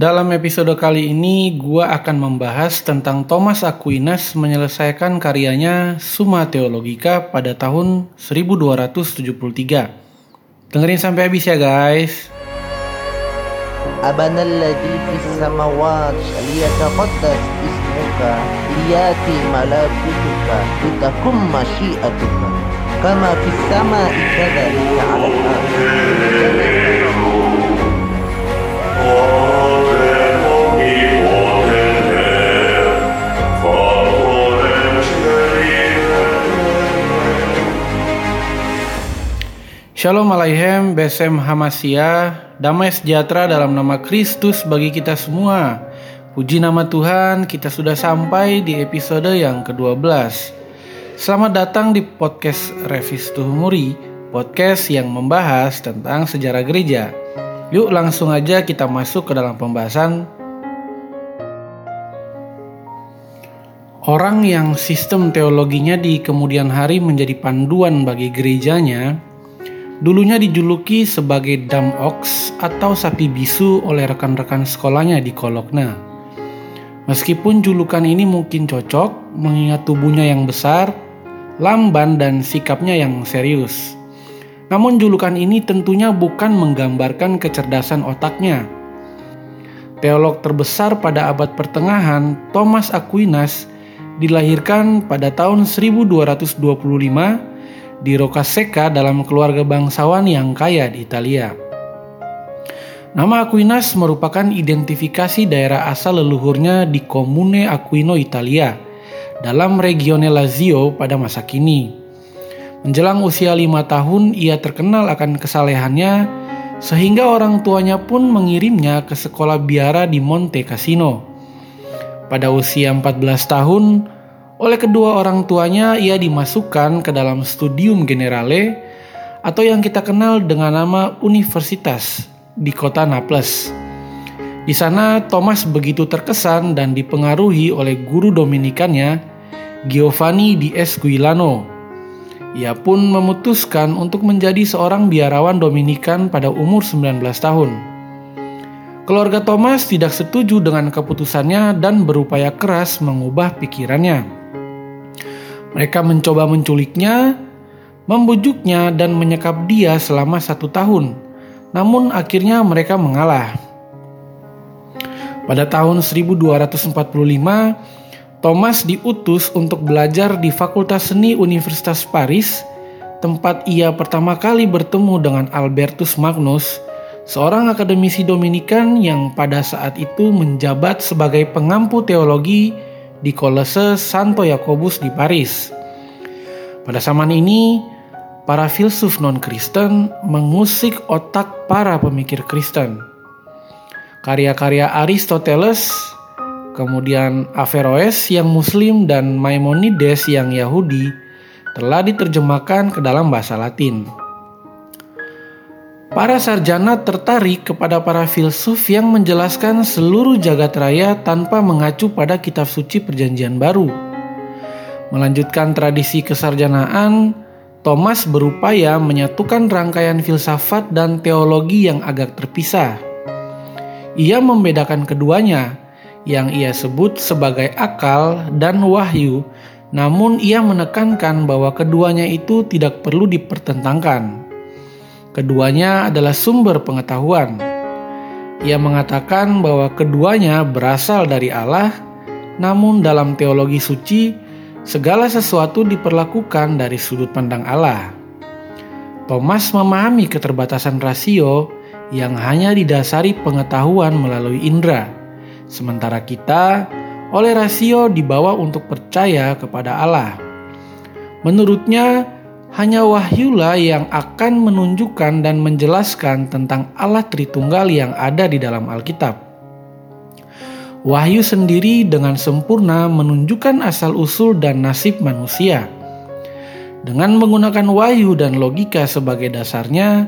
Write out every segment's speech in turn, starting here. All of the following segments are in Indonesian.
Dalam episode kali ini, gua akan membahas tentang Thomas Aquinas menyelesaikan karyanya Summa Theologica pada tahun 1273. Dengerin sampai habis ya guys. أبنا الذي في السماوات ليتقدس اسمك ليأتي ملكوتك لتكن مشيئتك كما في السماء كذلك على الأرض Shalom Alaihem, Besem Hamasya, damai sejahtera dalam nama Kristus bagi kita semua. Puji nama Tuhan, kita sudah sampai di episode yang ke-12. Selamat datang di podcast Revis Tuhumuri, podcast yang membahas tentang sejarah gereja. Yuk langsung aja kita masuk ke dalam pembahasan Orang yang sistem teologinya di kemudian hari menjadi panduan bagi gerejanya, dulunya dijuluki sebagai dam ox atau sapi bisu oleh rekan-rekan sekolahnya di Kolokna. Meskipun julukan ini mungkin cocok mengingat tubuhnya yang besar, lamban dan sikapnya yang serius. Namun julukan ini tentunya bukan menggambarkan kecerdasan otaknya. Teolog terbesar pada abad pertengahan, Thomas Aquinas, dilahirkan pada tahun 1225 di Roccasecca dalam keluarga bangsawan yang kaya di Italia. Nama Aquinas merupakan identifikasi daerah asal leluhurnya di Comune Aquino Italia dalam regione Lazio pada masa kini. Menjelang usia lima tahun, ia terkenal akan kesalehannya sehingga orang tuanya pun mengirimnya ke sekolah biara di Monte Cassino. Pada usia 14 tahun, oleh kedua orang tuanya ia dimasukkan ke dalam studium generale atau yang kita kenal dengan nama universitas di kota Naples. Di sana Thomas begitu terkesan dan dipengaruhi oleh guru dominikannya Giovanni di Esquilano. Ia pun memutuskan untuk menjadi seorang biarawan dominikan pada umur 19 tahun. Keluarga Thomas tidak setuju dengan keputusannya dan berupaya keras mengubah pikirannya. Mereka mencoba menculiknya, membujuknya, dan menyekap dia selama satu tahun. Namun akhirnya mereka mengalah. Pada tahun 1245, Thomas diutus untuk belajar di Fakultas Seni Universitas Paris, tempat ia pertama kali bertemu dengan Albertus Magnus, seorang akademisi Dominikan yang pada saat itu menjabat sebagai pengampu teologi di Kolese Santo Yakobus di Paris. Pada zaman ini, para filsuf non-Kristen mengusik otak para pemikir Kristen. Karya-karya Aristoteles, kemudian Averroes yang Muslim dan Maimonides yang Yahudi telah diterjemahkan ke dalam bahasa Latin. Para sarjana tertarik kepada para filsuf yang menjelaskan seluruh jagat raya tanpa mengacu pada kitab suci Perjanjian Baru. Melanjutkan tradisi kesarjanaan, Thomas berupaya menyatukan rangkaian filsafat dan teologi yang agak terpisah. Ia membedakan keduanya, yang ia sebut sebagai akal dan wahyu, namun ia menekankan bahwa keduanya itu tidak perlu dipertentangkan. Keduanya adalah sumber pengetahuan. Ia mengatakan bahwa keduanya berasal dari Allah, namun dalam teologi suci, segala sesuatu diperlakukan dari sudut pandang Allah. Thomas memahami keterbatasan rasio yang hanya didasari pengetahuan melalui indera, sementara kita oleh rasio dibawa untuk percaya kepada Allah. Menurutnya, hanya wahyulah yang akan menunjukkan dan menjelaskan tentang Allah Tritunggal yang ada di dalam Alkitab. Wahyu sendiri dengan sempurna menunjukkan asal-usul dan nasib manusia. Dengan menggunakan wahyu dan logika sebagai dasarnya,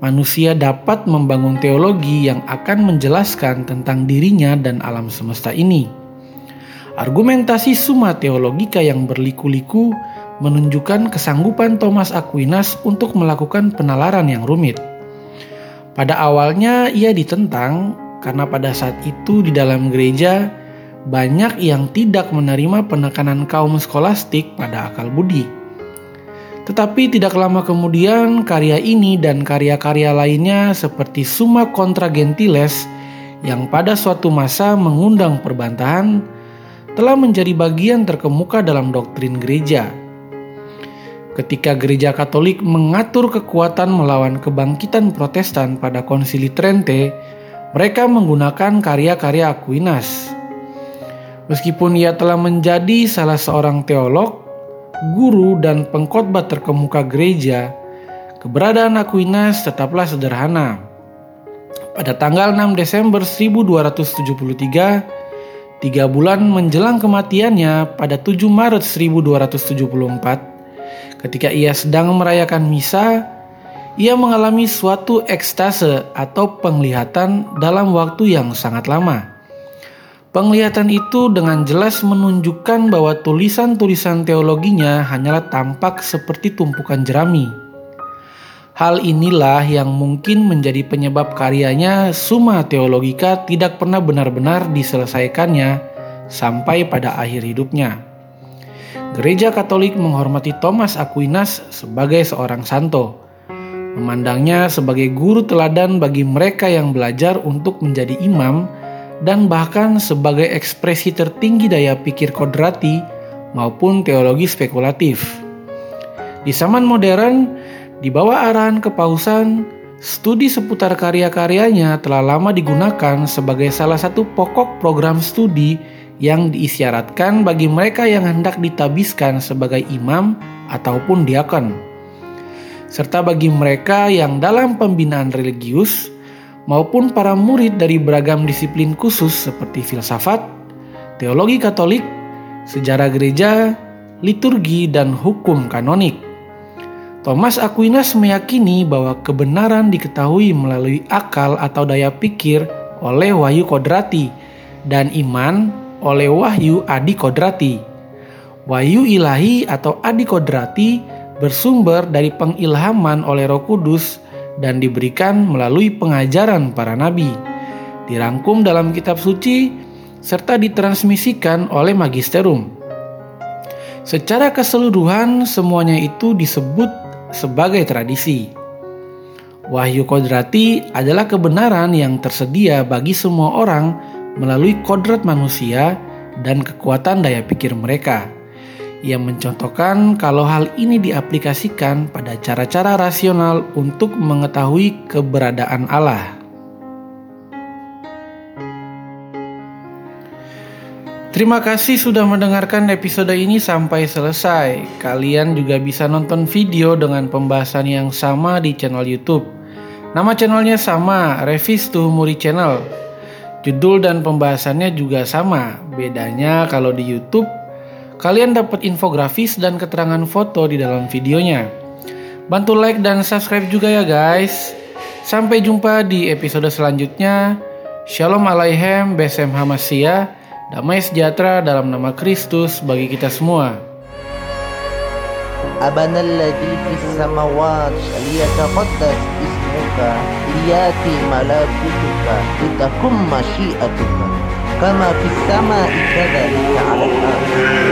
manusia dapat membangun teologi yang akan menjelaskan tentang dirinya dan alam semesta ini. Argumentasi Summa Theologica yang berliku-liku menunjukkan kesanggupan Thomas Aquinas untuk melakukan penalaran yang rumit. Pada awalnya ia ditentang karena pada saat itu di dalam gereja banyak yang tidak menerima penekanan kaum skolastik pada akal budi. Tetapi tidak lama kemudian karya ini dan karya-karya lainnya seperti Summa Contra Gentiles yang pada suatu masa mengundang perbantahan telah menjadi bagian terkemuka dalam doktrin gereja. Ketika gereja Katolik mengatur kekuatan melawan kebangkitan Protestan pada Konsili Trente, mereka menggunakan karya-karya Aquinas Meskipun ia telah menjadi salah seorang teolog, guru, dan pengkhotbah terkemuka gereja, keberadaan Aquinas tetaplah sederhana. Pada tanggal 6 Desember 1273, tiga bulan menjelang kematiannya pada 7 Maret 1274, ketika ia sedang merayakan misa, ia mengalami suatu ekstase atau penglihatan dalam waktu yang sangat lama. Penglihatan itu dengan jelas menunjukkan bahwa tulisan-tulisan teologinya hanyalah tampak seperti tumpukan jerami. Hal inilah yang mungkin menjadi penyebab karyanya Summa Theologica tidak pernah benar-benar diselesaikannya sampai pada akhir hidupnya. Gereja Katolik menghormati Thomas Aquinas sebagai seorang santo, memandangnya sebagai guru teladan bagi mereka yang belajar untuk menjadi imam dan bahkan sebagai ekspresi tertinggi daya pikir kodrati maupun teologi spekulatif. Di zaman modern, di bawah arahan kepausan, studi seputar karya-karyanya telah lama digunakan sebagai salah satu pokok program studi yang diisyaratkan bagi mereka yang hendak ditabiskan sebagai imam ataupun diakon. Serta bagi mereka yang dalam pembinaan religius maupun para murid dari beragam disiplin khusus seperti filsafat, teologi Katolik, sejarah gereja, liturgi, dan hukum kanonik. Thomas Aquinas meyakini bahwa kebenaran diketahui melalui akal atau daya pikir oleh wahyu kodrati dan iman oleh wahyu adi kodrati. Wahyu ilahi atau adi kodrati bersumber dari pengilhaman oleh Roh Kudus dan diberikan melalui pengajaran para nabi, dirangkum dalam kitab suci, serta ditransmisikan oleh magisterum. Secara keseluruhan, semuanya itu disebut sebagai tradisi. Wahyu kodrati adalah kebenaran yang tersedia bagi semua orang melalui kodrat manusia dan kekuatan daya pikir mereka. Ia mencontohkan kalau hal ini diaplikasikan pada cara-cara rasional untuk mengetahui keberadaan Allah. Terima kasih sudah mendengarkan episode ini sampai selesai. Kalian juga bisa nonton video dengan pembahasan yang sama di channel YouTube. Nama channelnya sama, Revis Muri Channel. Judul dan pembahasannya juga sama. Bedanya kalau di YouTube Kalian dapat infografis dan keterangan foto di dalam videonya. Bantu like dan subscribe juga ya guys. Sampai jumpa di episode selanjutnya. Shalom Alaihem Besem Hamasya. Damai sejahtera dalam nama Kristus bagi kita semua. أبنا الذي في السماوات ليتقدس اسمك. ليأتي ملكوتك لتكن مشيئتك. كما في السماء كذلك على الأرض.